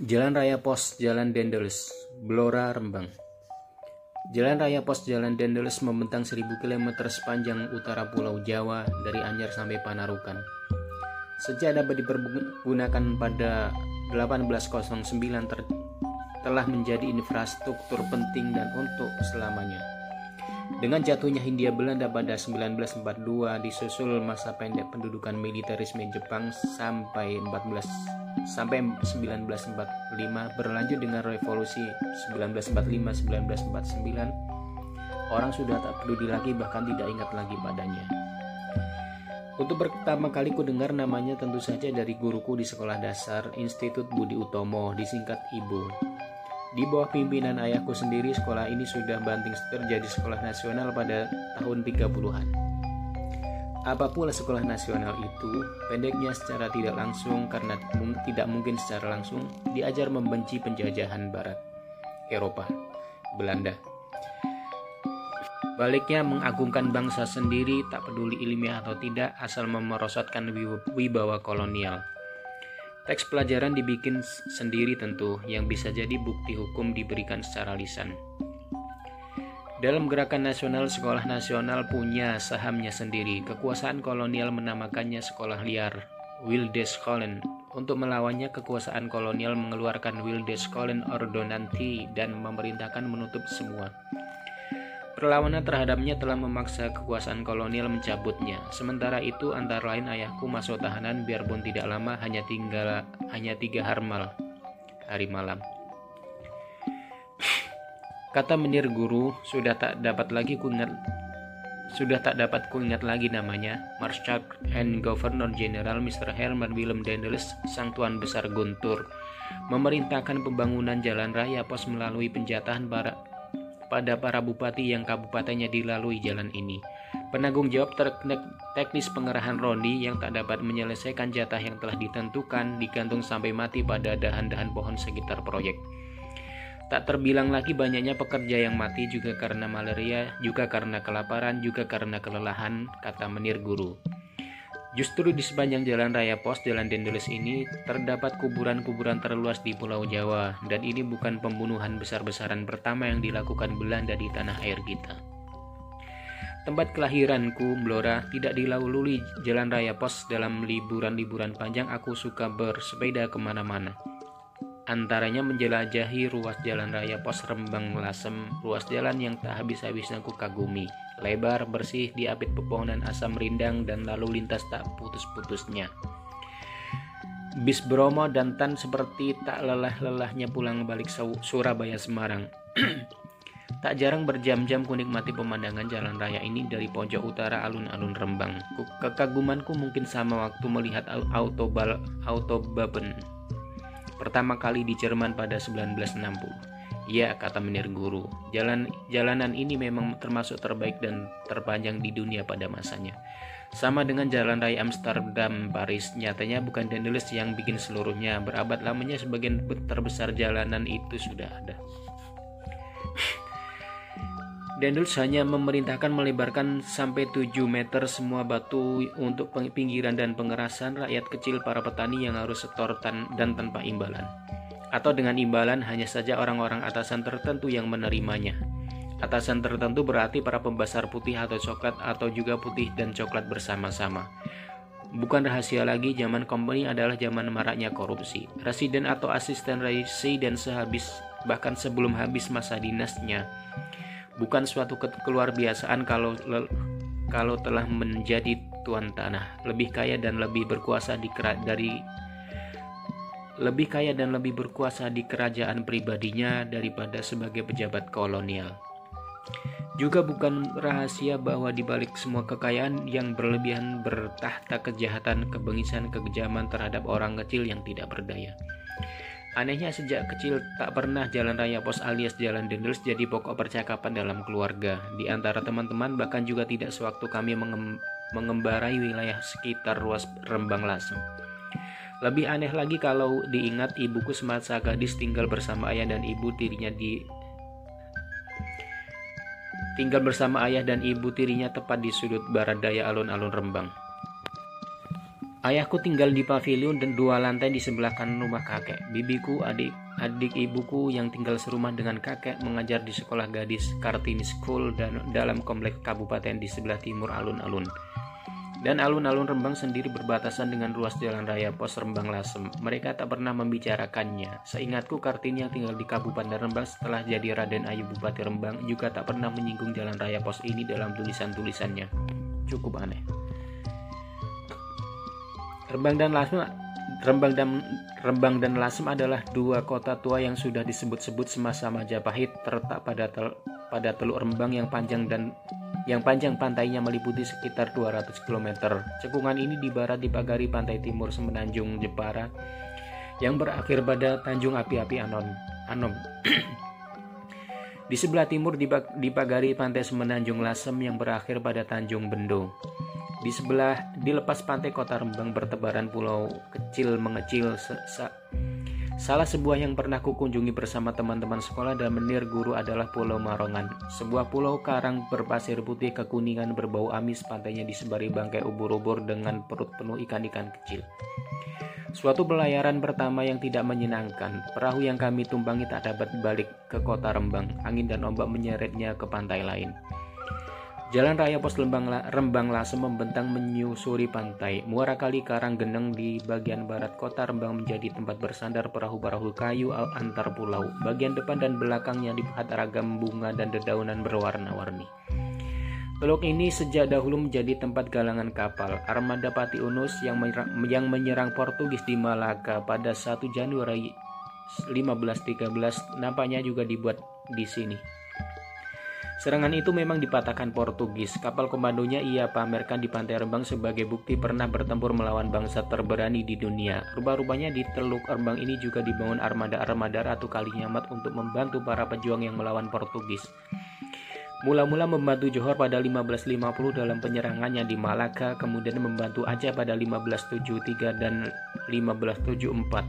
Jalan Raya Pos Jalan Dendeles, Blora Rembang. Jalan Raya Pos Jalan Dendeles membentang 1000 km sepanjang utara Pulau Jawa dari Anyar sampai Panarukan. Sejak dapat dipergunakan pada 1809 ter telah menjadi infrastruktur penting dan untuk selamanya. Dengan jatuhnya Hindia Belanda pada 1942 disusul masa pendek pendudukan militerisme Jepang sampai 14 sampai 1945 berlanjut dengan revolusi 1945-1949 orang sudah tak peduli lagi bahkan tidak ingat lagi padanya. Untuk pertama kali ku dengar namanya tentu saja dari guruku di sekolah dasar Institut Budi Utomo disingkat Ibu. Di bawah pimpinan ayahku sendiri sekolah ini sudah banting setir jadi sekolah nasional pada tahun 30-an. Apa pula sekolah nasional itu, pendeknya secara tidak langsung karena tidak mungkin secara langsung diajar membenci penjajahan barat, Eropa, Belanda. Baliknya mengagungkan bangsa sendiri tak peduli ilmiah atau tidak asal memerosotkan wibawa kolonial. Teks pelajaran dibikin sendiri tentu yang bisa jadi bukti hukum diberikan secara lisan. Dalam gerakan nasional, sekolah nasional punya sahamnya sendiri. Kekuasaan kolonial menamakannya sekolah liar, Wildescholen. Untuk melawannya, kekuasaan kolonial mengeluarkan Wildescholen Ordonanti dan memerintahkan menutup semua. Perlawanan terhadapnya telah memaksa kekuasaan kolonial mencabutnya. Sementara itu, antara lain ayahku masuk tahanan biarpun tidak lama hanya tinggal hanya tiga harmal hari malam. Kata menir guru, sudah tak dapat lagi kuingat sudah tak dapat kuingat lagi namanya, Marshal and Governor General Mr. Herman Willem Dendels, sang tuan besar Guntur, memerintahkan pembangunan jalan raya pos melalui penjatahan para, pada para bupati yang kabupatennya dilalui jalan ini. Penanggung jawab teknis pengerahan rondi yang tak dapat menyelesaikan jatah yang telah ditentukan digantung sampai mati pada dahan-dahan pohon sekitar proyek. Tak terbilang lagi banyaknya pekerja yang mati juga karena malaria, juga karena kelaparan, juga karena kelelahan, kata menir guru. Justru di sepanjang jalan raya pos Jalan Dendeles ini terdapat kuburan-kuburan terluas di Pulau Jawa dan ini bukan pembunuhan besar-besaran pertama yang dilakukan Belanda di tanah air kita. Tempat kelahiranku, Blora, tidak dilalui jalan raya pos dalam liburan-liburan panjang aku suka bersepeda ke mana-mana antaranya menjelajahi ruas jalan raya pos Rembang Lasem, ruas jalan yang tak habis-habisnya ku kagumi, lebar, bersih, diapit pepohonan asam rindang dan lalu lintas tak putus-putusnya. Bis Bromo dan Tan seperti tak lelah-lelahnya pulang balik Surabaya Semarang. tak jarang berjam-jam ku nikmati pemandangan jalan raya ini dari pojok utara alun-alun Rembang. Kekagumanku mungkin sama waktu melihat autobal autobaben pertama kali di Jerman pada 1960. Ya, kata menir guru, jalan jalanan ini memang termasuk terbaik dan terpanjang di dunia pada masanya. Sama dengan jalan raya Amsterdam, Paris, nyatanya bukan Dendeles yang bikin seluruhnya. Berabad lamanya sebagian terbesar jalanan itu sudah ada. Dendels hanya memerintahkan melebarkan sampai 7 meter semua batu untuk pinggiran dan pengerasan rakyat kecil para petani yang harus setor tan dan tanpa imbalan. Atau dengan imbalan hanya saja orang-orang atasan tertentu yang menerimanya. Atasan tertentu berarti para pembesar putih atau coklat atau juga putih dan coklat bersama-sama. Bukan rahasia lagi zaman company adalah zaman maraknya korupsi. Residen atau asisten residen sehabis bahkan sebelum habis masa dinasnya bukan suatu keluar biasaan kalau kalau telah menjadi tuan tanah, lebih kaya dan lebih berkuasa di dari lebih kaya dan lebih berkuasa di kerajaan pribadinya daripada sebagai pejabat kolonial. Juga bukan rahasia bahwa di balik semua kekayaan yang berlebihan bertahta kejahatan, kebengisan, kekejaman terhadap orang kecil yang tidak berdaya. Anehnya sejak kecil tak pernah jalan raya pos alias jalan dendels jadi pokok percakapan dalam keluarga. Di antara teman-teman bahkan juga tidak sewaktu kami mengem mengembarai wilayah sekitar ruas Rembang Lasem. Lebih aneh lagi kalau diingat ibuku semasa gadis tinggal bersama ayah dan ibu tirinya di tinggal bersama ayah dan ibu tirinya tepat di sudut barat daya alun-alun Rembang. Ayahku tinggal di pavilion dan dua lantai di sebelah kanan rumah kakek. Bibiku, adik adik ibuku yang tinggal serumah dengan kakek mengajar di sekolah gadis Kartini School dan dalam kompleks kabupaten di sebelah timur alun-alun. Dan alun-alun Rembang sendiri berbatasan dengan ruas jalan raya pos Rembang Lasem. Mereka tak pernah membicarakannya. Seingatku Kartini yang tinggal di Kabupaten Rembang setelah jadi Raden Ayu Bupati Rembang juga tak pernah menyinggung jalan raya pos ini dalam tulisan-tulisannya. Cukup aneh. Rembang dan Lasem Rembang dan Rembang dan Lasem adalah dua kota tua yang sudah disebut-sebut semasa Majapahit terletak pada tel, pada Teluk Rembang yang panjang dan yang panjang pantainya meliputi sekitar 200 km. Cekungan ini di barat dipagari pantai timur Semenanjung Jepara yang berakhir pada Tanjung Api-Api Anon. Anom. di sebelah timur dipagari pantai Semenanjung Lasem yang berakhir pada Tanjung Bendo. Di sebelah, di lepas pantai kota Rembang bertebaran pulau kecil mengecil. Salah sebuah yang pernah kukunjungi bersama teman-teman sekolah dan menir guru adalah Pulau Marongan. Sebuah pulau karang berpasir putih kekuningan berbau amis pantainya disebari bangkai ubur-ubur dengan perut penuh ikan-ikan kecil. Suatu pelayaran pertama yang tidak menyenangkan, perahu yang kami tumpangi tak dapat balik ke kota Rembang. Angin dan ombak menyeretnya ke pantai lain. Jalan raya pos Lembang Rembang Lasem membentang menyusuri pantai. Muara kali Karang Geneng di bagian barat kota Rembang menjadi tempat bersandar perahu-perahu kayu antar pulau. Bagian depan dan belakangnya dipahat ragam bunga dan dedaunan berwarna-warni. Teluk ini sejak dahulu menjadi tempat galangan kapal armada Pati Unus yang menyerang, yang menyerang Portugis di Malaka pada 1 Januari 1513 nampaknya juga dibuat di sini. Serangan itu memang dipatahkan Portugis. Kapal komandonya ia pamerkan di pantai Rembang sebagai bukti pernah bertempur melawan bangsa terberani di dunia. Rupa-rupanya di Teluk Rembang ini juga dibangun armada-armada Ratu Kalinyamat untuk membantu para pejuang yang melawan Portugis. Mula-mula membantu Johor pada 1550 dalam penyerangannya di Malaka, kemudian membantu Aceh pada 1573 dan 1574.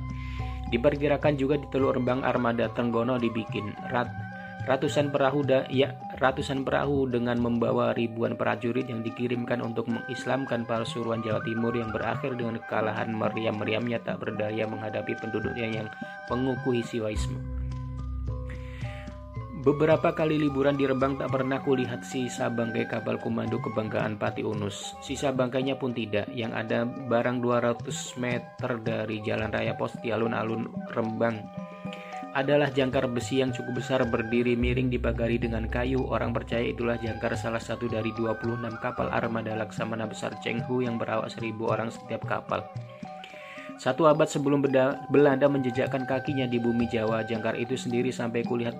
Diperkirakan juga di Teluk Rembang armada Tenggono dibikin. Rat Ratusan perahu da, ya, ratusan perahu dengan membawa ribuan prajurit yang dikirimkan untuk mengislamkan Pasuruan Jawa Timur yang berakhir dengan kekalahan meriam-meriamnya tak berdaya menghadapi penduduknya yang mengukuhi siwaisme. Beberapa kali liburan di Rembang tak pernah kulihat sisa bangkai kapal komando kebanggaan Pati Unus. Sisa bangkainya pun tidak, yang ada barang 200 meter dari jalan raya pos di alun-alun Rembang adalah jangkar besi yang cukup besar berdiri miring dipagari dengan kayu. Orang percaya itulah jangkar salah satu dari 26 kapal armada Laksamana besar Cheng Hu yang berawak seribu orang setiap kapal. Satu abad sebelum Belanda menjejakkan kakinya di bumi Jawa, jangkar itu sendiri sampai kulihat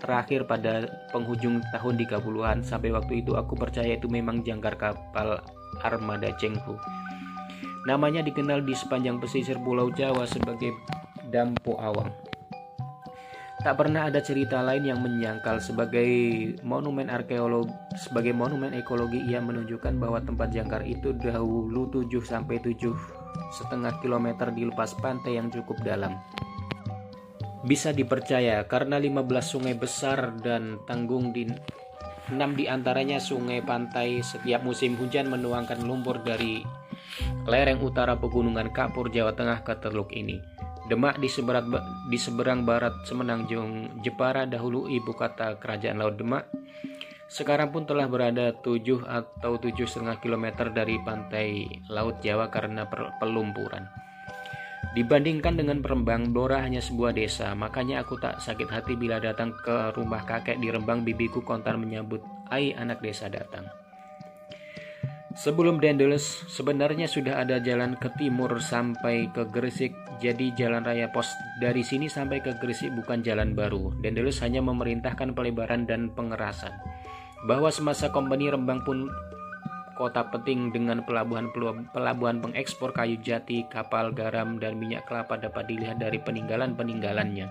terakhir pada penghujung tahun 30-an. Sampai waktu itu aku percaya itu memang jangkar kapal armada Cheng Hu. Namanya dikenal di sepanjang pesisir Pulau Jawa sebagai Dampo Awang. Tak pernah ada cerita lain yang menyangkal sebagai monumen arkeologi sebagai monumen ekologi ia menunjukkan bahwa tempat jangkar itu dahulu 7 sampai 7 setengah kilometer di lepas pantai yang cukup dalam. Bisa dipercaya karena 15 sungai besar dan tanggung di 6 di antaranya sungai pantai setiap musim hujan menuangkan lumpur dari lereng utara pegunungan Kapur Jawa Tengah ke teluk ini. Demak di, seberat, di seberang barat Semenanjung Jepara dahulu ibu kata kerajaan Laut Demak sekarang pun telah berada 7 atau 7,5 km dari pantai Laut Jawa karena pelumpuran. Dibandingkan dengan Rembang, Blora hanya sebuah desa, makanya aku tak sakit hati bila datang ke rumah kakek di Rembang bibiku kontan menyambut, "Ai anak desa datang." Sebelum Dendeles, sebenarnya sudah ada jalan ke timur sampai ke Gresik, jadi jalan raya pos dari sini sampai ke Gresik bukan jalan baru. Dendeles hanya memerintahkan pelebaran dan pengerasan. Bahwa semasa kompeni Rembang pun kota penting dengan pelabuhan pelabuhan pengekspor kayu jati, kapal garam dan minyak kelapa dapat dilihat dari peninggalan-peninggalannya.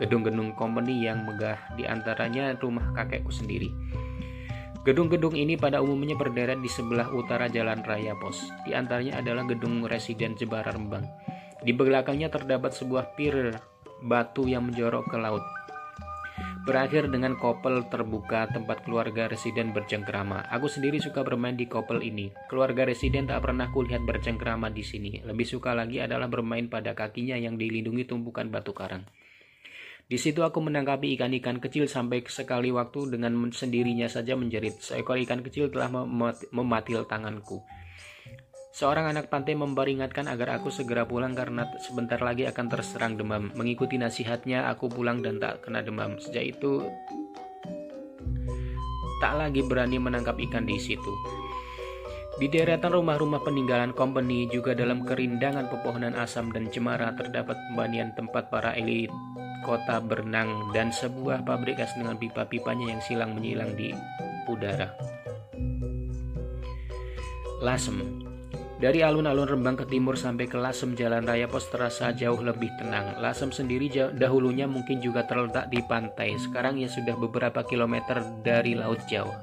Gedung-gedung kompeni yang megah di antaranya rumah kakekku sendiri. Gedung-gedung ini pada umumnya berderet di sebelah utara Jalan Raya Pos. Di antaranya adalah gedung residen Jebara Rembang. Di belakangnya terdapat sebuah pir batu yang menjorok ke laut. berakhir dengan kopel terbuka tempat keluarga residen bercengkrama. Aku sendiri suka bermain di kopel ini. Keluarga residen tak pernah kulihat bercengkrama di sini. Lebih suka lagi adalah bermain pada kakinya yang dilindungi tumpukan batu karang. Di situ aku menangkapi ikan-ikan kecil sampai sekali waktu dengan sendirinya saja menjerit. Seekor ikan kecil telah mematil tanganku. Seorang anak pantai memperingatkan agar aku segera pulang karena sebentar lagi akan terserang demam. Mengikuti nasihatnya, aku pulang dan tak kena demam. Sejak itu, tak lagi berani menangkap ikan di situ. Di deretan rumah-rumah peninggalan company juga dalam kerindangan pepohonan asam dan cemara terdapat pembanian tempat para elit kota berenang dan sebuah pabrik gas dengan pipa-pipanya yang silang menyilang di udara. Lasem dari alun-alun Rembang ke timur sampai ke Lasem Jalan Raya Pos terasa jauh lebih tenang. Lasem sendiri dahulunya mungkin juga terletak di pantai, sekarang ya sudah beberapa kilometer dari Laut Jawa.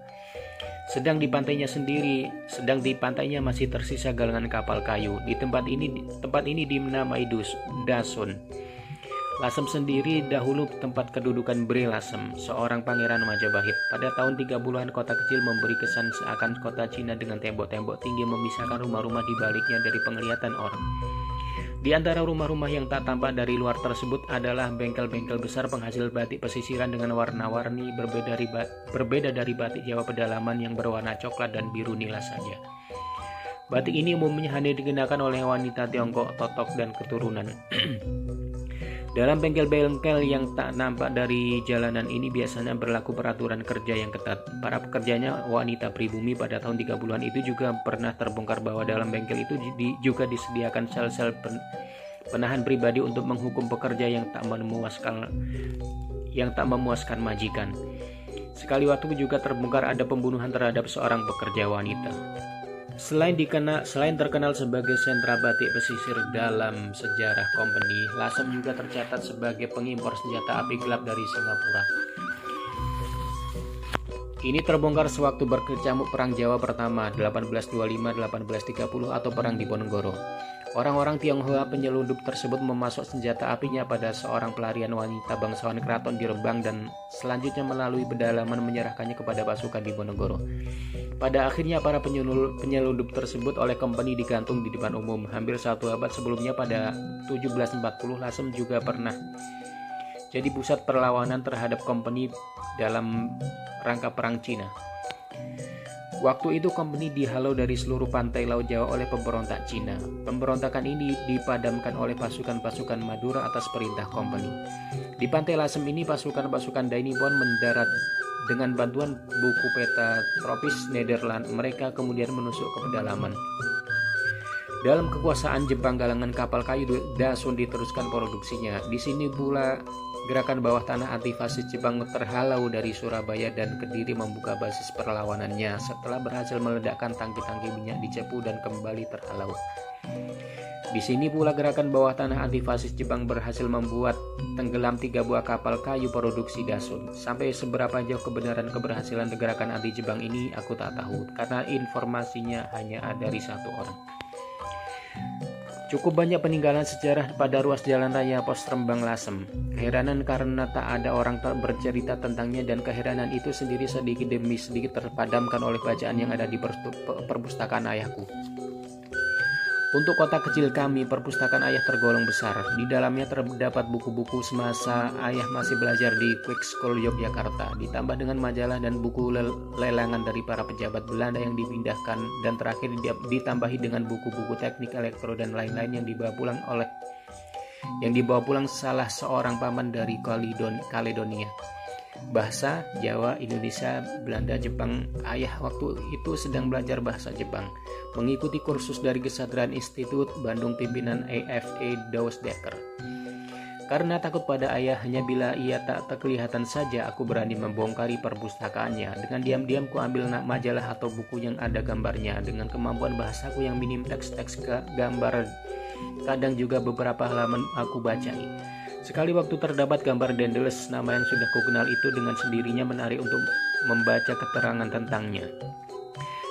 Sedang di pantainya sendiri, sedang di pantainya masih tersisa galangan kapal kayu. Di tempat ini, tempat ini dinamai Dus, Dasun. Lasem sendiri dahulu tempat kedudukan Bre Lasem, seorang pangeran Majapahit. Pada tahun 30-an kota kecil memberi kesan seakan kota Cina dengan tembok-tembok tinggi memisahkan rumah-rumah di baliknya dari penglihatan orang. Di antara rumah-rumah yang tak tampak dari luar tersebut adalah bengkel-bengkel besar penghasil batik pesisiran dengan warna-warni berbeda dari, berbeda dari batik Jawa pedalaman yang berwarna coklat dan biru nila saja. Batik ini umumnya hanya digunakan oleh wanita Tiongkok, Totok, dan keturunan. Dalam bengkel-bengkel yang tak nampak dari jalanan ini biasanya berlaku peraturan kerja yang ketat. Para pekerjanya wanita pribumi pada tahun 30-an itu juga pernah terbongkar bahwa dalam bengkel itu juga disediakan sel-sel penahan pribadi untuk menghukum pekerja yang tak memuaskan yang tak memuaskan majikan. Sekali waktu juga terbongkar ada pembunuhan terhadap seorang pekerja wanita. Selain dikenal, selain terkenal sebagai sentra batik pesisir dalam sejarah company, Lasem juga tercatat sebagai pengimpor senjata api gelap dari Singapura. Ini terbongkar sewaktu berkecamuk Perang Jawa pertama 1825-1830 atau Perang Diponegoro. Orang-orang Tionghoa penyelundup tersebut memasuk senjata apinya pada seorang pelarian wanita bangsawan keraton di Rembang dan selanjutnya melalui pedalaman menyerahkannya kepada pasukan di Bonogoro. Pada akhirnya para penyelundup tersebut oleh company digantung di depan umum. Hampir satu abad sebelumnya pada 1740 Lasem juga pernah jadi pusat perlawanan terhadap company dalam rangka perang Cina. Waktu itu company dihalau dari seluruh pantai Laut Jawa oleh pemberontak Cina. Pemberontakan ini dipadamkan oleh pasukan-pasukan Madura atas perintah company. Di pantai Lasem ini pasukan-pasukan Dainipon mendarat dengan bantuan buku peta tropis Nederland. Mereka kemudian menusuk ke pedalaman. Dalam kekuasaan Jepang galangan kapal kayu Dasun diteruskan produksinya. Di sini pula Gerakan bawah tanah anti fasis terhalau dari Surabaya dan Kediri membuka basis perlawanannya setelah berhasil meledakkan tangki-tangki minyak di Cepu dan kembali terhalau. Di sini pula gerakan bawah tanah anti fasis Jepang berhasil membuat tenggelam tiga buah kapal kayu produksi Dasun. Sampai seberapa jauh kebenaran keberhasilan gerakan anti Jepang ini aku tak tahu karena informasinya hanya ada dari satu orang. Cukup banyak peninggalan sejarah pada ruas jalan raya Pos Rembang Lasem. Keheranan karena tak ada orang tak bercerita tentangnya dan keheranan itu sendiri sedikit demi sedikit terpadamkan oleh bacaan yang ada di perpustakaan ayahku. Untuk kota kecil kami, perpustakaan ayah tergolong besar. Di dalamnya terdapat buku-buku semasa ayah masih belajar di Quick School Yogyakarta, ditambah dengan majalah dan buku lelangan dari para pejabat Belanda yang dipindahkan, dan terakhir ditambahi dengan buku-buku teknik elektro dan lain-lain yang dibawa pulang oleh yang dibawa pulang salah seorang paman dari Kaledonia. Bahasa Jawa, Indonesia, Belanda, Jepang. Ayah waktu itu sedang belajar bahasa Jepang mengikuti kursus dari Kesadaran Institut Bandung pimpinan AFA Daus Decker. Karena takut pada ayah hanya bila ia tak terkelihatan saja aku berani membongkari perpustakaannya. Dengan diam-diam ku ambil majalah atau buku yang ada gambarnya. Dengan kemampuan bahasaku yang minim teks-teks gambar kadang juga beberapa halaman aku bacai. Sekali waktu terdapat gambar Dandeles, nama yang sudah kukenal itu dengan sendirinya menarik untuk membaca keterangan tentangnya.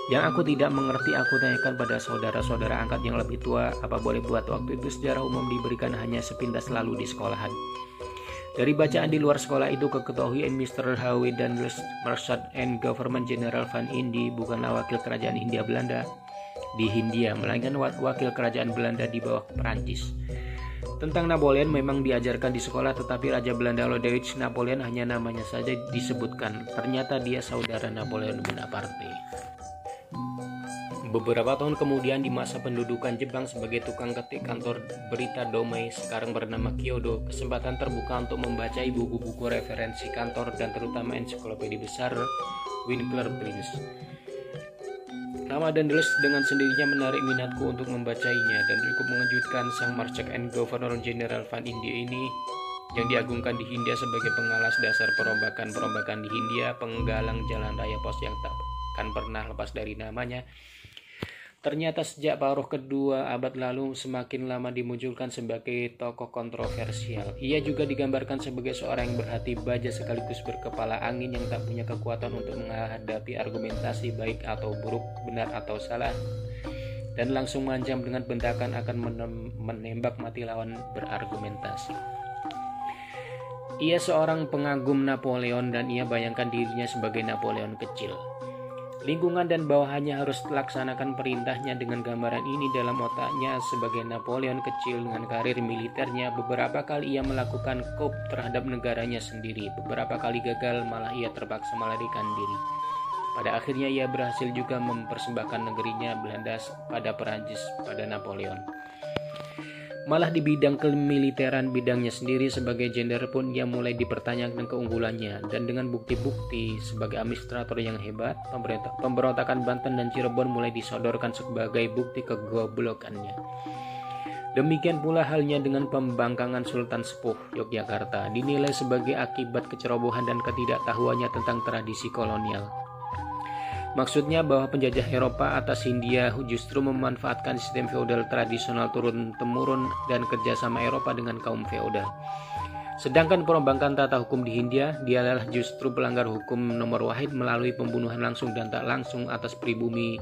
Yang aku tidak mengerti aku tanyakan pada saudara-saudara angkat yang lebih tua apa boleh buat waktu itu sejarah umum diberikan hanya sepintas lalu di sekolahan. Dari bacaan di luar sekolah itu keketahui Mr. Howe dan Marshal and Government General Van Indi bukanlah wakil kerajaan Hindia Belanda di Hindia, melainkan wakil kerajaan Belanda di bawah Perancis. Tentang Napoleon memang diajarkan di sekolah tetapi Raja Belanda Lodewijk Napoleon hanya namanya saja disebutkan. Ternyata dia saudara Napoleon Bonaparte. Beberapa tahun kemudian di masa pendudukan Jepang sebagai tukang ketik kantor berita Domei sekarang bernama Kyodo, kesempatan terbuka untuk membaca buku-buku referensi kantor dan terutama ensiklopedia besar Winkler Prince. Nama Dandeles dengan sendirinya menarik minatku untuk membacainya dan cukup mengejutkan sang Marchek and Governor General Van India ini yang diagungkan di Hindia sebagai pengalas dasar perombakan-perombakan di Hindia, penggalang jalan raya pos yang tak akan pernah lepas dari namanya, Ternyata sejak paruh kedua abad lalu semakin lama dimunculkan sebagai tokoh kontroversial. Ia juga digambarkan sebagai seorang yang berhati baja sekaligus berkepala angin yang tak punya kekuatan untuk menghadapi argumentasi baik atau buruk, benar atau salah. Dan langsung mengancam dengan bentakan akan menembak mati lawan berargumentasi. Ia seorang pengagum Napoleon dan ia bayangkan dirinya sebagai Napoleon kecil. Lingkungan dan bawahannya harus laksanakan perintahnya dengan gambaran ini dalam otaknya sebagai Napoleon kecil dengan karir militernya. Beberapa kali ia melakukan kop terhadap negaranya sendiri. Beberapa kali gagal malah ia terpaksa melarikan diri. Pada akhirnya ia berhasil juga mempersembahkan negerinya Belanda pada Perancis pada Napoleon. Malah di bidang kemiliteran bidangnya sendiri sebagai gender pun ia mulai dipertanyakan keunggulannya dan dengan bukti-bukti sebagai administrator yang hebat, pemberontakan Banten dan Cirebon mulai disodorkan sebagai bukti kegoblokannya. Demikian pula halnya dengan pembangkangan Sultan Sepuh Yogyakarta dinilai sebagai akibat kecerobohan dan ketidaktahuannya tentang tradisi kolonial. Maksudnya bahwa penjajah Eropa atas Hindia justru memanfaatkan sistem feodal tradisional turun-temurun dan kerjasama Eropa dengan kaum feodal. Sedangkan perombakan tata hukum di Hindia, dia adalah justru pelanggar hukum nomor wahid melalui pembunuhan langsung dan tak langsung atas pribumi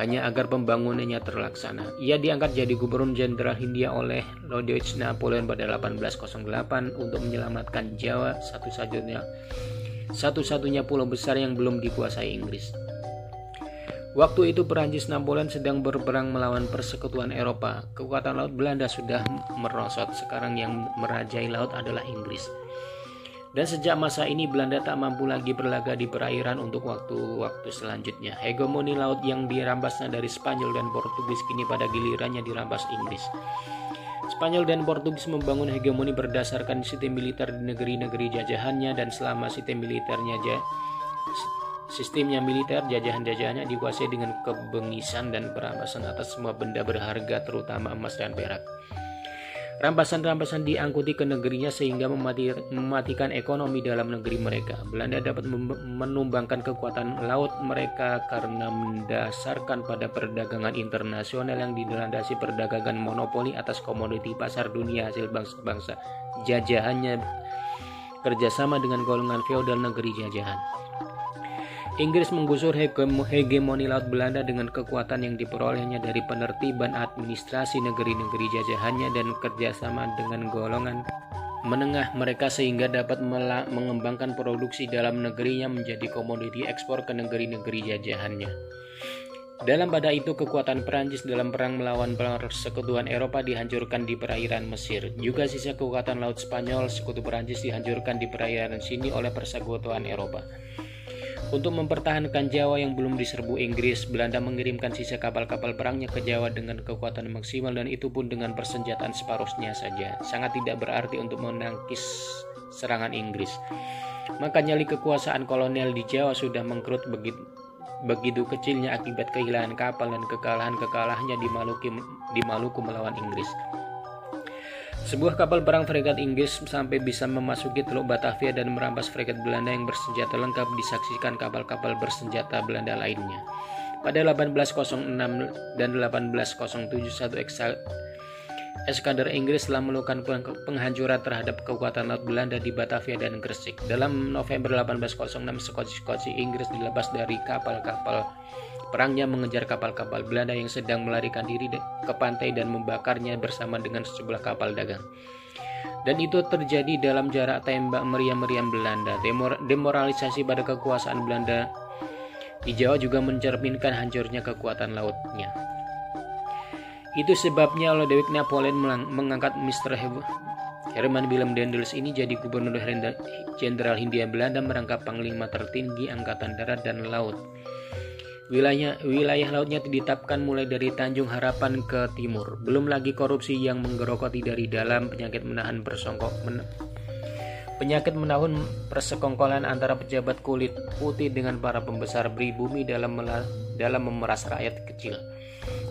hanya agar pembangunannya terlaksana. Ia diangkat jadi gubernur jenderal Hindia oleh Lodewijk Napoleon pada 1808 untuk menyelamatkan Jawa satu-satunya satu-satunya pulau besar yang belum dikuasai Inggris. Waktu itu Perancis Napoleon sedang berperang melawan persekutuan Eropa. Kekuatan laut Belanda sudah merosot, sekarang yang merajai laut adalah Inggris. Dan sejak masa ini Belanda tak mampu lagi berlaga di perairan untuk waktu-waktu selanjutnya. Hegemoni laut yang dirambasnya dari Spanyol dan Portugis kini pada gilirannya dirampas Inggris. Spanyol dan Portugis membangun hegemoni berdasarkan sistem militer di negeri-negeri jajahannya dan selama sistem militernya aja sistemnya militer jajahan-jajahannya dikuasai dengan kebengisan dan perampasan atas semua benda berharga terutama emas dan perak. Rampasan-rampasan diangkuti ke negerinya sehingga memati, mematikan ekonomi dalam negeri mereka. Belanda dapat menumbangkan kekuatan laut mereka karena mendasarkan pada perdagangan internasional yang dilandasi perdagangan monopoli atas komoditi pasar dunia hasil bangsa-bangsa. Jajahannya kerjasama dengan golongan feodal negeri jajahan. Inggris menggusur hegemoni laut Belanda dengan kekuatan yang diperolehnya dari penertiban administrasi negeri-negeri jajahannya dan kerjasama dengan golongan menengah mereka sehingga dapat mengembangkan produksi dalam negerinya menjadi komoditi ekspor ke negeri-negeri jajahannya. Dalam pada itu kekuatan Perancis dalam perang melawan persekutuan Eropa dihancurkan di perairan Mesir. Juga sisa kekuatan laut Spanyol sekutu Perancis dihancurkan di perairan sini oleh persekutuan Eropa. Untuk mempertahankan Jawa yang belum diserbu Inggris, Belanda mengirimkan sisa kapal-kapal perangnya ke Jawa dengan kekuatan maksimal dan itu pun dengan persenjataan separuhnya saja. Sangat tidak berarti untuk menangkis serangan Inggris. Maka nyali kekuasaan kolonial di Jawa sudah mengkerut begitu begitu kecilnya akibat kehilangan kapal dan kekalahan-kekalahannya di Maluku, di Maluku melawan Inggris. Sebuah kapal perang fregat Inggris sampai bisa memasuki Teluk Batavia dan merampas fregat Belanda yang bersenjata lengkap disaksikan kapal-kapal bersenjata Belanda lainnya. Pada 1806 dan 1807 satu Eskader Inggris telah melakukan penghancuran terhadap kekuatan laut Belanda di Batavia dan Gresik. Dalam November 1806, Skoci-Skoci Inggris dilepas dari kapal-kapal Perangnya mengejar kapal-kapal Belanda yang sedang melarikan diri ke pantai dan membakarnya bersama dengan sejumlah kapal dagang. Dan itu terjadi dalam jarak tembak meriam-meriam Belanda. Demoralisasi pada kekuasaan Belanda di Jawa juga mencerminkan hancurnya kekuatan lautnya. Itu sebabnya Lodewijk Napoleon mengangkat Mr. Herman Willem Dendels ini jadi gubernur jenderal Hindia Belanda merangkap panglima tertinggi angkatan darat dan laut. Wilayah, wilayah lautnya ditetapkan mulai dari Tanjung Harapan ke timur. Belum lagi korupsi yang menggerogoti dari dalam penyakit menahan bersongkok men Penyakit menahun persekongkolan antara pejabat kulit putih dengan para pembesar pribumi dalam dalam memeras rakyat kecil.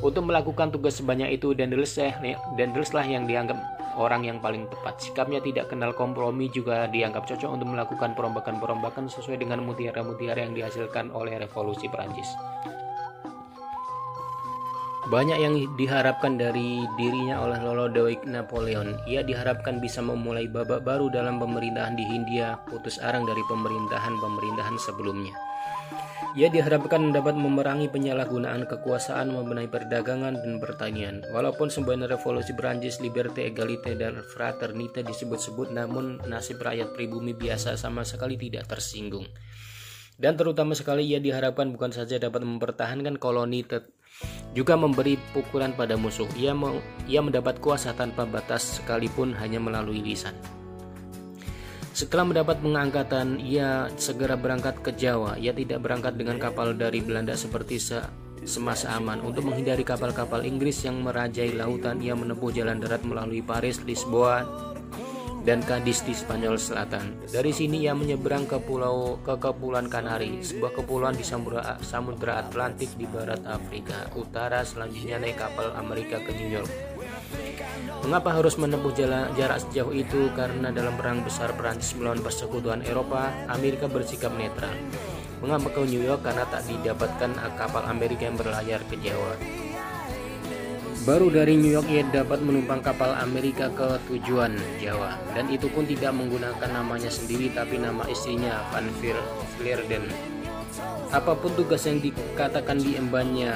Untuk melakukan tugas sebanyak itu, Dendelslah yang dianggap orang yang paling tepat. Sikapnya tidak kenal kompromi juga dianggap cocok untuk melakukan perombakan-perombakan sesuai dengan mutiara-mutiara yang dihasilkan oleh revolusi Perancis. Banyak yang diharapkan dari dirinya oleh Lodewijk Napoleon. Ia diharapkan bisa memulai babak baru dalam pemerintahan di Hindia, putus arang dari pemerintahan-pemerintahan sebelumnya. Ia diharapkan dapat memerangi penyalahgunaan kekuasaan membenahi perdagangan dan pertanian. Walaupun semboyan revolusi Perancis, liberté, egalite, dan fraternité disebut-sebut, namun nasib rakyat pribumi biasa sama sekali tidak tersinggung. Dan terutama sekali ia diharapkan bukan saja dapat mempertahankan koloni juga memberi pukulan pada musuh. Ia, ia mendapat kuasa tanpa batas sekalipun hanya melalui lisan. Setelah mendapat pengangkatan, ia segera berangkat ke Jawa. Ia tidak berangkat dengan kapal dari Belanda seperti se semasa aman. Untuk menghindari kapal-kapal Inggris yang merajai lautan, ia menempuh jalan darat melalui Paris, Lisboa, dan Cadiz di Spanyol Selatan. Dari sini ia menyeberang ke pulau ke Kepulauan Kanari, sebuah kepulauan di Samudra, Samudra Atlantik di barat Afrika Utara. Selanjutnya naik kapal Amerika ke New York. Mengapa harus menempuh jarak sejauh itu? Karena dalam perang besar Perancis melawan persekutuan Eropa, Amerika bersikap netral. Mengapa ke New York? Karena tak didapatkan kapal Amerika yang berlayar ke Jawa. Baru dari New York ia dapat menumpang kapal Amerika ke tujuan Jawa dan itu pun tidak menggunakan namanya sendiri tapi nama istrinya Van Vleerden. Apa pun tugas yang dikatakan diembannya,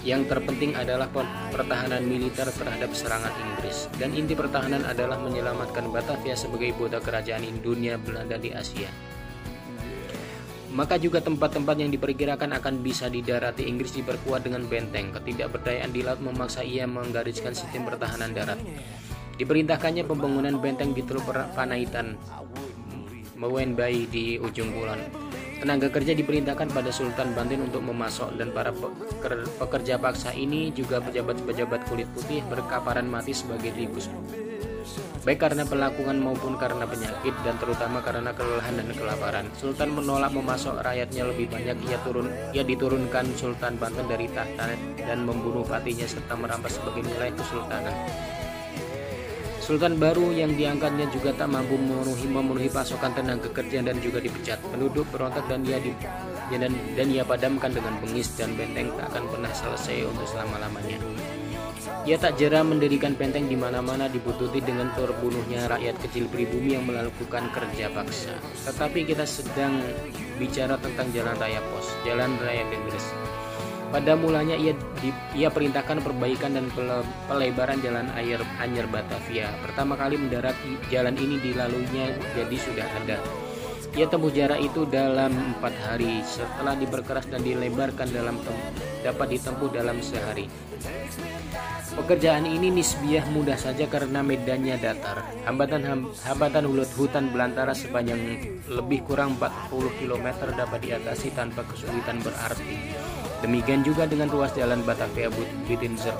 yang terpenting adalah pertahanan militer terhadap serangan Inggris dan inti pertahanan adalah menyelamatkan Batavia sebagai ibu kerajaan dunia Belanda di Asia maka juga tempat-tempat yang diperkirakan akan bisa didarati Inggris diperkuat dengan benteng. Ketidakberdayaan di laut memaksa ia menggariskan sistem pertahanan darat. Diperintahkannya pembangunan benteng di Teluk Panaitan, Mewenbai di ujung kulon. Tenaga kerja diperintahkan pada Sultan Banten untuk memasok dan para pekerja paksa ini juga pejabat-pejabat kulit putih berkaparan mati sebagai tikus baik karena pelakukan maupun karena penyakit dan terutama karena kelelahan dan kelaparan. Sultan menolak memasok rakyatnya lebih banyak. Ia turun, ia diturunkan Sultan Banten dari tahta dan membunuh patinya serta merampas sebagai wilayah kesultanan. Sultan baru yang diangkatnya juga tak mampu memenuhi, memenuhi pasokan tenaga kerja dan juga dipecat. Penduduk berontak dan ia di, dan, dan ia padamkan dengan bengis dan benteng tak akan pernah selesai untuk selama-lamanya. Ia tak jera mendirikan benteng di mana-mana dibututi dengan terbunuhnya rakyat kecil pribumi yang melakukan kerja paksa. Tetapi kita sedang bicara tentang jalan raya pos, jalan raya Inggris. Pada mulanya ia di, ia perintahkan perbaikan dan pele, pelebaran jalan air Anyer Batavia. Pertama kali mendarat jalan ini dilaluinya jadi sudah ada. Ia tempuh jarak itu dalam empat hari. Setelah diperkeras dan dilebarkan dalam dapat ditempuh dalam sehari. Pekerjaan ini nisbiah mudah saja karena medannya datar. Hambatan hambatan hulut hutan belantara sepanjang lebih kurang 40 km dapat diatasi tanpa kesulitan berarti. Demikian juga dengan ruas jalan Batavia Buitenzer.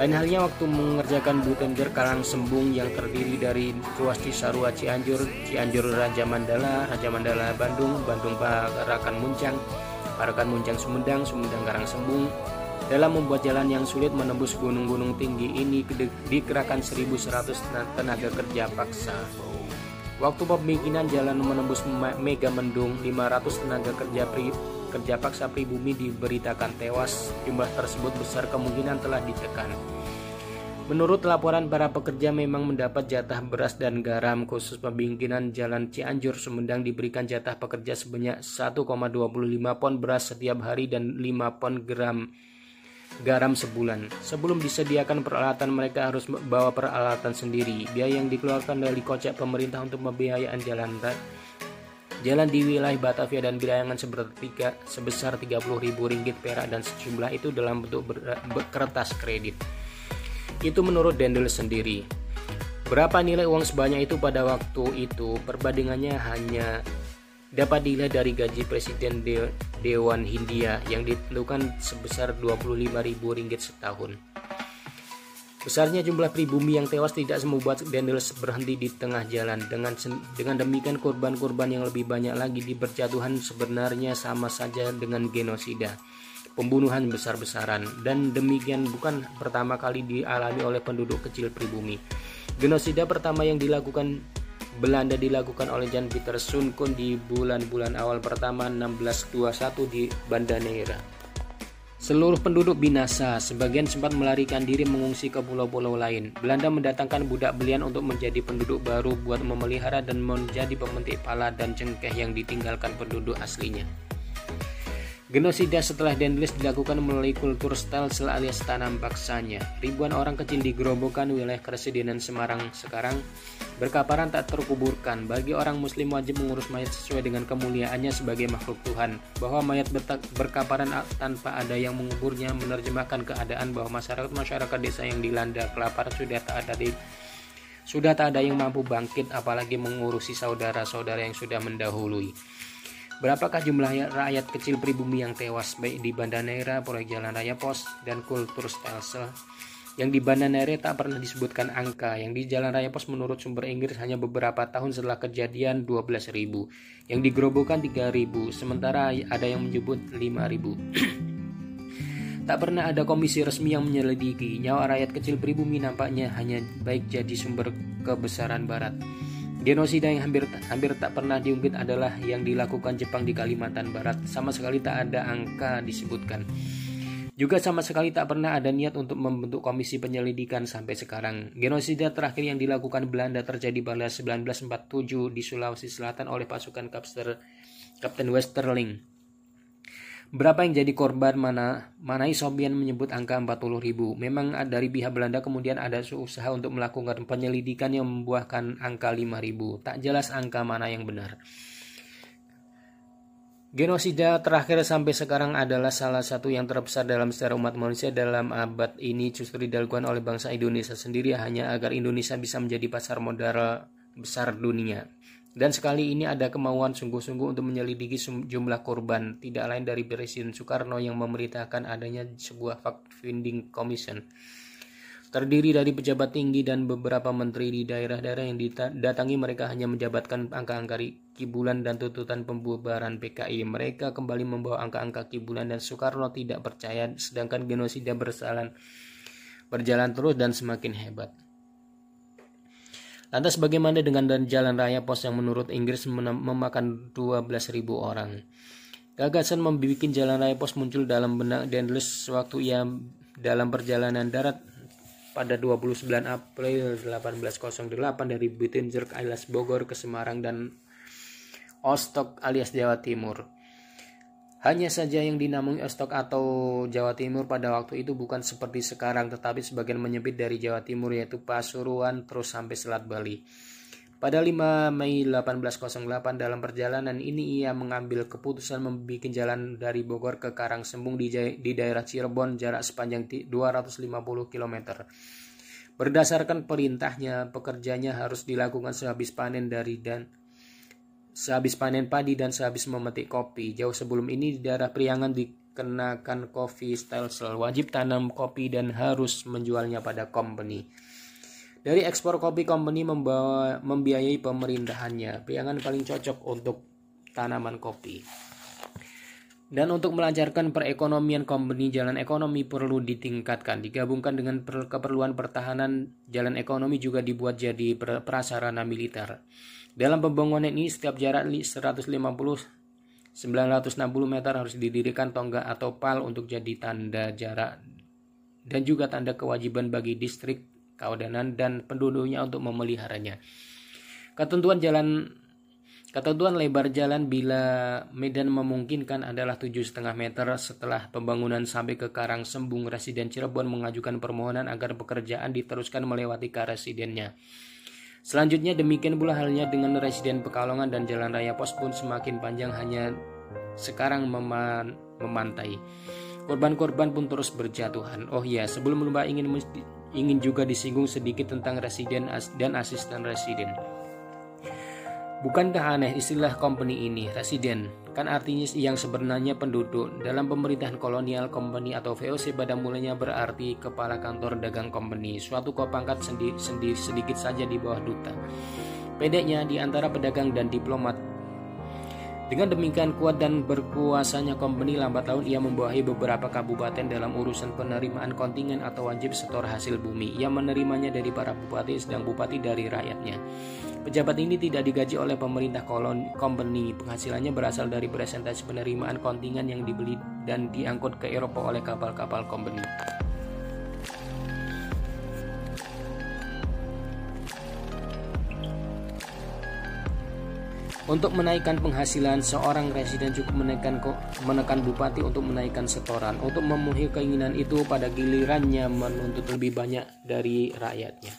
Lain halnya waktu mengerjakan Buitenzer Karang Sembung yang terdiri dari ruas Cisarua Cianjur, Cianjur Raja Mandala, Raja Mandala Bandung, Bandung Parakan Muncang, Parakan Muncang Sumedang, Sumedang Karang Sembung, dalam membuat jalan yang sulit menembus gunung-gunung tinggi ini dikerahkan 1100 tenaga kerja paksa. Waktu pembikinan jalan menembus Mega Mendung, 500 tenaga kerja pri, kerja paksa pribumi diberitakan tewas. Jumlah tersebut besar kemungkinan telah ditekan. Menurut laporan para pekerja memang mendapat jatah beras dan garam khusus pembikinan jalan Cianjur Sumedang diberikan jatah pekerja sebanyak 1,25 pon beras setiap hari dan 5 pon gram garam sebulan. Sebelum disediakan peralatan mereka harus bawa peralatan sendiri. Biaya yang dikeluarkan dari kocek pemerintah untuk pembiayaan jalan jalan di wilayah Batavia dan Bilangan sepertiga sebesar 30.000 ringgit perak dan sejumlah itu dalam bentuk ber, ber, kertas kredit. Itu menurut Dendel sendiri. Berapa nilai uang sebanyak itu pada waktu itu perbandingannya hanya dapat dilihat dari gaji Presiden De Dewan Hindia yang ditentukan sebesar 25.000 ringgit setahun. Besarnya jumlah pribumi yang tewas tidak membuat Daniels berhenti di tengah jalan. Dengan dengan demikian korban-korban yang lebih banyak lagi di berjatuhan sebenarnya sama saja dengan genosida, pembunuhan besar-besaran dan demikian bukan pertama kali dialami oleh penduduk kecil pribumi. Genosida pertama yang dilakukan Belanda dilakukan oleh Jan Peter Sunkun di bulan-bulan awal pertama 1621 di Banda Neira. Seluruh penduduk binasa, sebagian sempat melarikan diri mengungsi ke pulau-pulau lain. Belanda mendatangkan budak belian untuk menjadi penduduk baru buat memelihara dan menjadi pemetik pala dan cengkeh yang ditinggalkan penduduk aslinya. Genosida setelah Dendles dilakukan melalui kultur stelsel alias tanam paksanya. Ribuan orang kecil digerobokan wilayah Kepresidenan Semarang sekarang berkaparan tak terkuburkan. Bagi orang muslim wajib mengurus mayat sesuai dengan kemuliaannya sebagai makhluk Tuhan. Bahwa mayat berkaparan tanpa ada yang menguburnya menerjemahkan keadaan bahwa masyarakat-masyarakat desa yang dilanda kelapar sudah tak ada di sudah tak ada yang mampu bangkit apalagi mengurusi saudara-saudara yang sudah mendahului. Berapakah jumlah rakyat kecil pribumi yang tewas baik di Banda Neira, proyek Jalan Raya Pos, dan kultur Stelse? Yang di Banda Neira tak pernah disebutkan angka, yang di Jalan Raya Pos menurut sumber Inggris hanya beberapa tahun setelah kejadian 12.000, yang digerobokan 3.000, sementara ada yang menyebut 5.000. tak pernah ada komisi resmi yang menyelidiki nyawa rakyat kecil pribumi nampaknya hanya baik jadi sumber kebesaran barat. Genosida yang hampir hampir tak pernah diungkit adalah yang dilakukan Jepang di Kalimantan Barat. Sama sekali tak ada angka disebutkan. Juga sama sekali tak pernah ada niat untuk membentuk komisi penyelidikan sampai sekarang. Genosida terakhir yang dilakukan Belanda terjadi pada 1947 di Sulawesi Selatan oleh pasukan Kapten Westerling. Berapa yang jadi korban mana? mana Sobian menyebut angka 40 ribu. Memang dari pihak Belanda kemudian ada usaha untuk melakukan penyelidikan yang membuahkan angka 5 ribu. Tak jelas angka mana yang benar. Genosida terakhir sampai sekarang adalah salah satu yang terbesar dalam sejarah umat manusia dalam abad ini justru dilakukan oleh bangsa Indonesia sendiri hanya agar Indonesia bisa menjadi pasar modal besar dunia. Dan sekali ini ada kemauan sungguh-sungguh untuk menyelidiki jumlah korban, tidak lain dari Presiden Soekarno yang memerintahkan adanya sebuah fact-finding commission. Terdiri dari pejabat tinggi dan beberapa menteri di daerah-daerah yang didatangi mereka hanya menjabatkan angka-angka kibulan dan tuntutan pembubaran PKI. Mereka kembali membawa angka-angka kibulan dan Soekarno tidak percaya sedangkan genosida bersalan berjalan terus dan semakin hebat. Lantas bagaimana dengan jalan raya pos yang menurut Inggris memakan 12.000 orang? Gagasan membuat jalan raya pos muncul dalam benak Dendles waktu ia dalam perjalanan darat pada 29 April 1808 dari Bittinger alias Bogor ke Semarang dan Ostok alias Jawa Timur. Hanya saja yang dinamai Ostok atau Jawa Timur pada waktu itu bukan seperti sekarang tetapi sebagian menyempit dari Jawa Timur yaitu Pasuruan terus sampai Selat Bali. Pada 5 Mei 1808 dalam perjalanan ini ia mengambil keputusan membuat jalan dari Bogor ke Karangsembung di, di daerah Cirebon jarak sepanjang 250 km. Berdasarkan perintahnya, pekerjanya harus dilakukan sehabis panen dari dan sehabis panen padi dan sehabis memetik kopi. Jauh sebelum ini di daerah Priangan dikenakan kopi stelsel wajib tanam kopi dan harus menjualnya pada company. Dari ekspor kopi company membawa membiayai pemerintahannya. Priangan paling cocok untuk tanaman kopi. Dan untuk melancarkan perekonomian company, jalan ekonomi perlu ditingkatkan. Digabungkan dengan keperluan pertahanan, jalan ekonomi juga dibuat jadi prasarana militer. Dalam pembangunan ini setiap jarak 150 960 meter harus didirikan tonggak atau pal untuk jadi tanda jarak dan juga tanda kewajiban bagi distrik, kawanan dan penduduknya untuk memeliharanya. Ketentuan jalan Ketentuan lebar jalan bila medan memungkinkan adalah 7,5 meter setelah pembangunan sampai ke Karang Sembung Residen Cirebon mengajukan permohonan agar pekerjaan diteruskan melewati ke residennya. Selanjutnya demikian pula halnya dengan Residen Pekalongan dan Jalan Raya Pos pun semakin panjang hanya sekarang meman memantai. Korban-korban pun terus berjatuhan. Oh ya, sebelum lupa ingin ingin juga disinggung sedikit tentang residen dan asisten residen. Bukankah aneh istilah company ini, residen, kan artinya yang sebenarnya penduduk. Dalam pemerintahan kolonial company atau VOC pada mulanya berarti kepala kantor dagang company, suatu pangkat sendi, sendi, sedikit saja di bawah duta. Pedeknya di antara pedagang dan diplomat dengan demikian kuat dan berkuasanya company lambat laun ia membawahi beberapa kabupaten dalam urusan penerimaan kontingen atau wajib setor hasil bumi. Ia menerimanya dari para bupati sedang bupati dari rakyatnya. Pejabat ini tidak digaji oleh pemerintah kolon company. Penghasilannya berasal dari presentasi penerimaan kontingen yang dibeli dan diangkut ke Eropa oleh kapal-kapal company. Untuk menaikkan penghasilan, seorang residen cukup menekan menekan bupati untuk menaikkan setoran. Untuk memenuhi keinginan itu, pada gilirannya menuntut lebih banyak dari rakyatnya.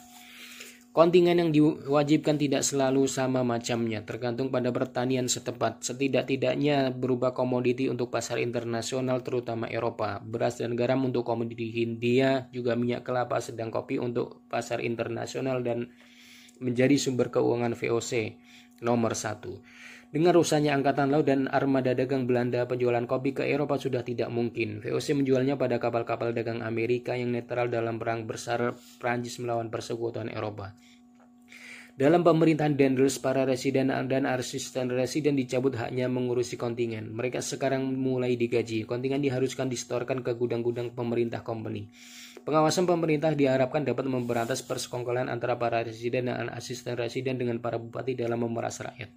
Kontingen yang diwajibkan tidak selalu sama macamnya, tergantung pada pertanian setempat. Setidak-tidaknya berubah komoditi untuk pasar internasional, terutama Eropa. Beras dan garam untuk komoditi Hindia, juga minyak kelapa, sedang kopi untuk pasar internasional dan menjadi sumber keuangan VOC nomor satu. Dengan rusaknya angkatan laut dan armada dagang Belanda, penjualan kopi ke Eropa sudah tidak mungkin. VOC menjualnya pada kapal-kapal dagang Amerika yang netral dalam perang besar Prancis melawan persekutuan Eropa. Dalam pemerintahan Dendels, para residen dan asisten residen dicabut haknya mengurusi kontingen. Mereka sekarang mulai digaji. Kontingen diharuskan distorkan ke gudang-gudang pemerintah company. Pengawasan pemerintah diharapkan dapat memberantas persekongkolan antara para residen dan asisten residen dengan para bupati dalam memeras rakyat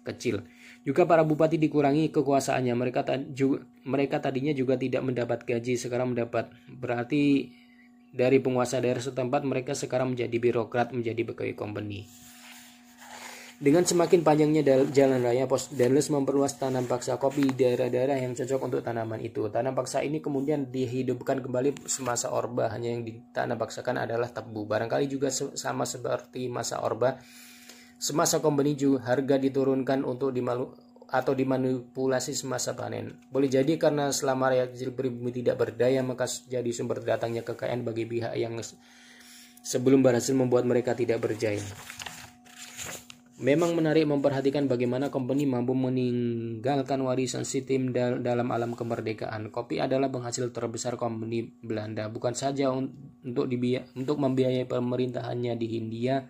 kecil. Juga para bupati dikurangi kekuasaannya. Mereka juga, mereka tadinya juga tidak mendapat gaji, sekarang mendapat. Berarti dari penguasa daerah setempat mereka sekarang menjadi birokrat, menjadi pegawai company. Dengan semakin panjangnya jalan raya, Pos Denles memperluas tanam paksa kopi di daerah-daerah yang cocok untuk tanaman itu. Tanam paksa ini kemudian dihidupkan kembali semasa Orba, hanya yang ditanam paksakan adalah tebu. Barangkali juga sama seperti masa Orba, semasa Kompeni juga harga diturunkan untuk dimalu atau dimanipulasi semasa panen. Boleh jadi karena selama rakyat kecil pribumi tidak berdaya, maka jadi sumber datangnya kekayaan bagi pihak yang sebelum berhasil membuat mereka tidak berjaya. Memang menarik memperhatikan bagaimana company mampu meninggalkan warisan sistem dalam alam kemerdekaan. Kopi adalah penghasil terbesar company Belanda, bukan saja untuk untuk membiayai pemerintahannya di Hindia,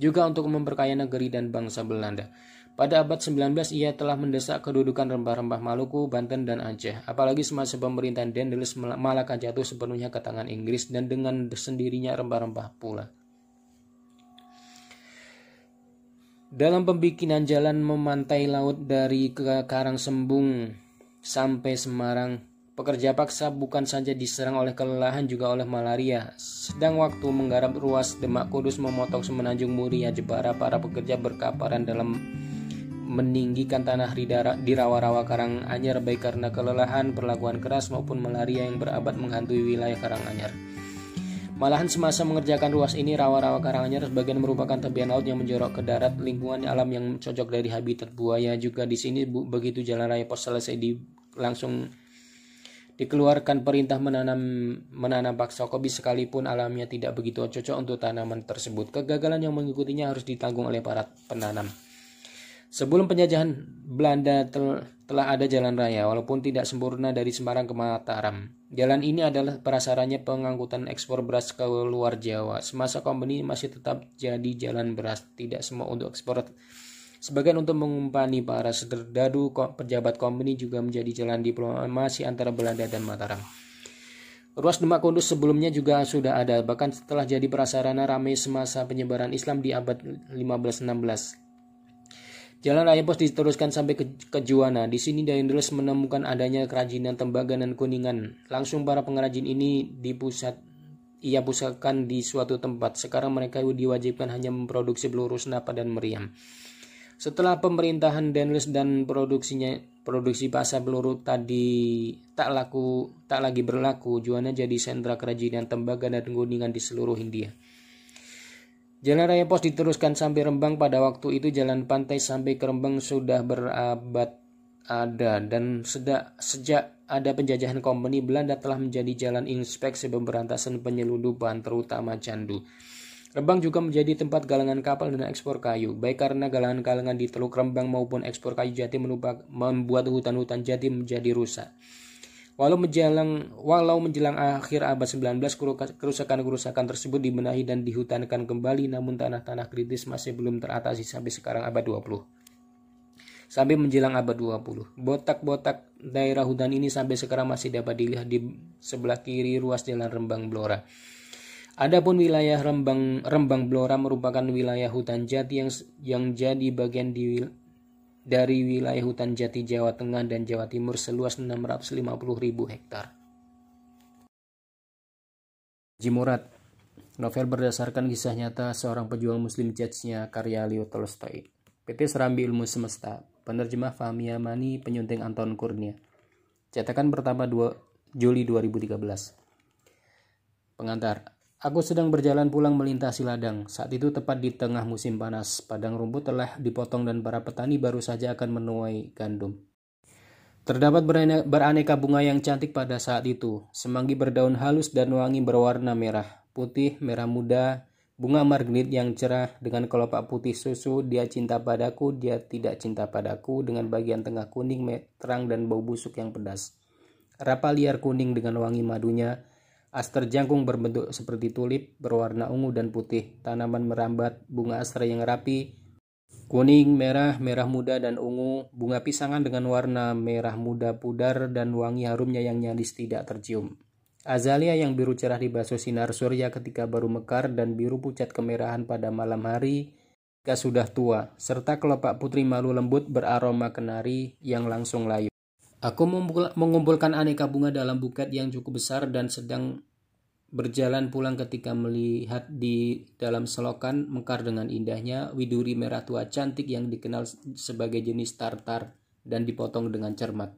juga untuk memperkaya negeri dan bangsa Belanda. Pada abad 19 ia telah mendesak kedudukan rempah-rempah Maluku, Banten, dan Aceh. Apalagi semasa pemerintahan Dendels Malaka jatuh sepenuhnya ke tangan Inggris dan dengan sendirinya rempah-rempah pula. Dalam pembikinan jalan memantai laut dari ke Karang Sembung sampai Semarang, pekerja paksa bukan saja diserang oleh kelelahan juga oleh malaria. Sedang waktu menggarap ruas Demak Kudus memotong semenanjung Muria Jepara, para pekerja berkaparan dalam meninggikan tanah di rawa-rawa Karang Anyar baik karena kelelahan, perlakuan keras maupun malaria yang berabad menghantui wilayah Karang Anyar. Malahan semasa mengerjakan ruas ini, rawa-rawa Karanganyar sebagian merupakan tepian laut yang menjorok ke darat, lingkungan alam yang cocok dari habitat buaya. Juga di sini begitu jalan raya pos selesai di langsung dikeluarkan perintah menanam menanam paksa kopi sekalipun alamnya tidak begitu cocok untuk tanaman tersebut. Kegagalan yang mengikutinya harus ditanggung oleh para penanam. Sebelum penjajahan Belanda tel telah ada jalan raya, walaupun tidak sempurna dari Semarang ke Mataram. Jalan ini adalah prasarannya pengangkutan ekspor beras ke luar Jawa. Semasa company masih tetap jadi jalan beras, tidak semua untuk ekspor. Sebagian untuk mengumpani para serdadu pejabat company juga menjadi jalan diplomasi antara Belanda dan Mataram. Ruas Demak Kundus sebelumnya juga sudah ada, bahkan setelah jadi prasarana ramai semasa penyebaran Islam di abad 15-16. Jalan raya pos diteruskan sampai ke, ke Juwana. Di sini Daendels menemukan adanya kerajinan tembaga dan kuningan. Langsung para pengrajin ini di pusat ia pusatkan di suatu tempat. Sekarang mereka diwajibkan hanya memproduksi peluru senapan dan meriam. Setelah pemerintahan Daniels dan produksinya produksi pasar peluru tadi tak laku tak lagi berlaku, Juwana jadi sentra kerajinan tembaga dan gunungan di seluruh India. Jalan Raya Pos diteruskan sampai Rembang pada waktu itu jalan pantai sampai ke Rembang sudah berabad ada dan sejak, sejak ada penjajahan kompeni Belanda telah menjadi jalan inspeksi pemberantasan penyelundupan terutama candu. Rembang juga menjadi tempat galangan kapal dan ekspor kayu, baik karena galangan-galangan di Teluk Rembang maupun ekspor kayu jati membuat hutan-hutan jati menjadi rusak. Walau menjelang, walau menjelang akhir abad 19, kerusakan-kerusakan tersebut dibenahi dan dihutankan kembali, namun tanah-tanah kritis masih belum teratasi sampai sekarang abad 20. Sampai menjelang abad 20. Botak-botak daerah hutan ini sampai sekarang masih dapat dilihat di sebelah kiri ruas jalan Rembang Blora. Adapun wilayah Rembang Rembang Blora merupakan wilayah hutan jati yang yang jadi bagian di, dari wilayah hutan jati Jawa Tengah dan Jawa Timur seluas 650.000 hektar. Jimurat Novel berdasarkan kisah nyata seorang pejuang muslim Chechnya karya Leo Tolstoy. PT Serambi Ilmu Semesta, penerjemah Fahmi Mani, penyunting Anton Kurnia. Cetakan pertama 2 Juli 2013. Pengantar Aku sedang berjalan pulang melintasi ladang. Saat itu tepat di tengah musim panas. Padang rumput telah dipotong dan para petani baru saja akan menuai gandum. Terdapat beraneka bunga yang cantik pada saat itu. Semanggi berdaun halus dan wangi berwarna merah, putih, merah muda, bunga margrit yang cerah dengan kelopak putih susu, dia cinta padaku, dia tidak cinta padaku dengan bagian tengah kuning terang dan bau busuk yang pedas. Rapa liar kuning dengan wangi madunya, Aster jangkung berbentuk seperti tulip, berwarna ungu dan putih. Tanaman merambat, bunga aster yang rapi, kuning, merah, merah muda, dan ungu. Bunga pisangan dengan warna merah muda pudar dan wangi harumnya yang nyaris tidak tercium. Azalia yang biru cerah dibasuh sinar surya ketika baru mekar dan biru pucat kemerahan pada malam hari ketika sudah tua, serta kelopak putri malu lembut beraroma kenari yang langsung layu. Aku mengumpulkan aneka bunga dalam buket yang cukup besar dan sedang berjalan pulang ketika melihat di dalam selokan mekar dengan indahnya widuri merah tua cantik yang dikenal sebagai jenis tartar dan dipotong dengan cermat.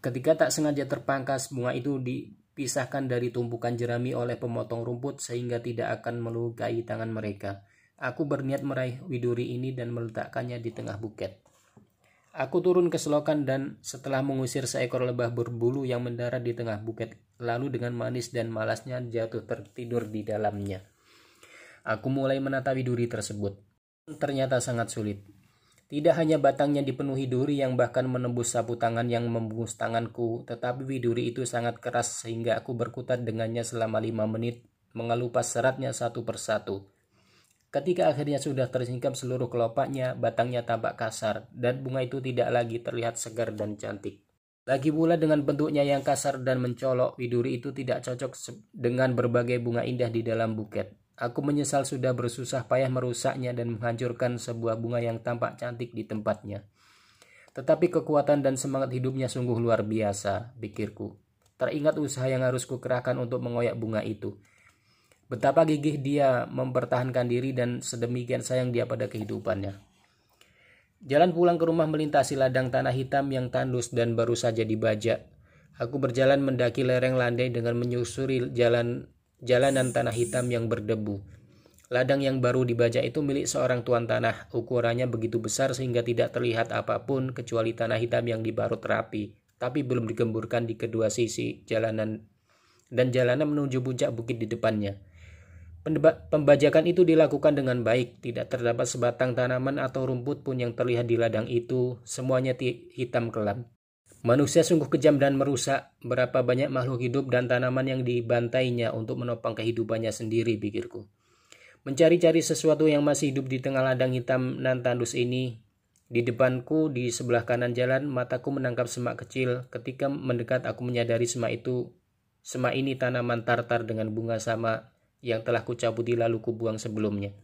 Ketika tak sengaja terpangkas, bunga itu dipisahkan dari tumpukan jerami oleh pemotong rumput sehingga tidak akan melukai tangan mereka. Aku berniat meraih widuri ini dan meletakkannya di tengah buket. Aku turun ke selokan dan setelah mengusir seekor lebah berbulu yang mendarat di tengah bukit, lalu dengan manis dan malasnya jatuh tertidur di dalamnya. Aku mulai menata duri tersebut. Ternyata sangat sulit. Tidak hanya batangnya dipenuhi duri yang bahkan menembus sapu tangan yang membungkus tanganku, tetapi widuri itu sangat keras sehingga aku berkutat dengannya selama lima menit, mengelupas seratnya satu persatu. Ketika akhirnya sudah tersingkap seluruh kelopaknya, batangnya tampak kasar, dan bunga itu tidak lagi terlihat segar dan cantik. Lagi pula dengan bentuknya yang kasar dan mencolok, widuri itu tidak cocok dengan berbagai bunga indah di dalam buket. Aku menyesal sudah bersusah payah merusaknya dan menghancurkan sebuah bunga yang tampak cantik di tempatnya. Tetapi kekuatan dan semangat hidupnya sungguh luar biasa, pikirku. Teringat usaha yang harus kukerahkan untuk mengoyak bunga itu. Betapa gigih dia mempertahankan diri dan sedemikian sayang dia pada kehidupannya. Jalan pulang ke rumah melintasi ladang tanah hitam yang tandus dan baru saja dibajak. Aku berjalan mendaki lereng landai dengan menyusuri jalan jalanan tanah hitam yang berdebu. Ladang yang baru dibajak itu milik seorang tuan tanah. Ukurannya begitu besar sehingga tidak terlihat apa pun kecuali tanah hitam yang dibarut rapi, tapi belum digemburkan di kedua sisi jalanan dan jalanan menuju puncak bukit di depannya. Pembajakan itu dilakukan dengan baik, tidak terdapat sebatang tanaman atau rumput pun yang terlihat di ladang itu, semuanya hitam kelam. Manusia sungguh kejam dan merusak berapa banyak makhluk hidup dan tanaman yang dibantainya untuk menopang kehidupannya sendiri, pikirku. Mencari-cari sesuatu yang masih hidup di tengah ladang hitam nan tandus ini, di depanku, di sebelah kanan jalan, mataku menangkap semak kecil. Ketika mendekat, aku menyadari semak itu, semak ini tanaman tartar dengan bunga sama yang telah kucabuti lalu kubuang sebelumnya.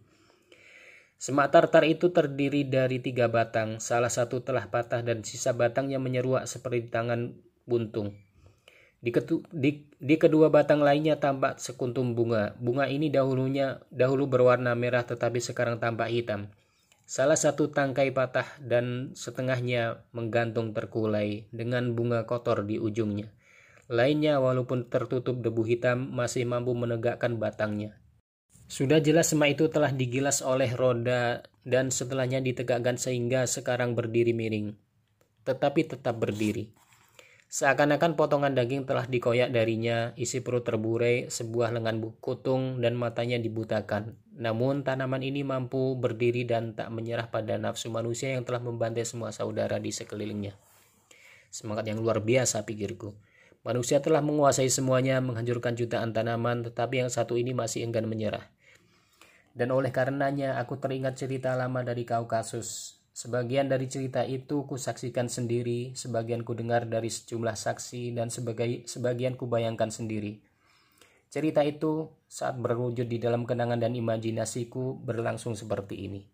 Semak tartar itu terdiri dari tiga batang, salah satu telah patah dan sisa batangnya menyeruak seperti tangan buntung. Di, ketu, di, di kedua batang lainnya tampak sekuntum bunga. Bunga ini dahulunya dahulu berwarna merah tetapi sekarang tampak hitam. Salah satu tangkai patah dan setengahnya menggantung terkulai dengan bunga kotor di ujungnya. Lainnya walaupun tertutup debu hitam masih mampu menegakkan batangnya. Sudah jelas semak itu telah digilas oleh roda dan setelahnya ditegakkan sehingga sekarang berdiri miring. Tetapi tetap berdiri. Seakan-akan potongan daging telah dikoyak darinya, isi perut terburai, sebuah lengan kutung dan matanya dibutakan. Namun tanaman ini mampu berdiri dan tak menyerah pada nafsu manusia yang telah membantai semua saudara di sekelilingnya. Semangat yang luar biasa pikirku. Manusia telah menguasai semuanya, menghancurkan jutaan tanaman, tetapi yang satu ini masih enggan menyerah. Dan oleh karenanya aku teringat cerita lama dari Kaukasus. Sebagian dari cerita itu kusaksikan sendiri, sebagian ku dengar dari sejumlah saksi, dan sebagai, sebagian ku bayangkan sendiri. Cerita itu saat berwujud di dalam kenangan dan imajinasiku berlangsung seperti ini.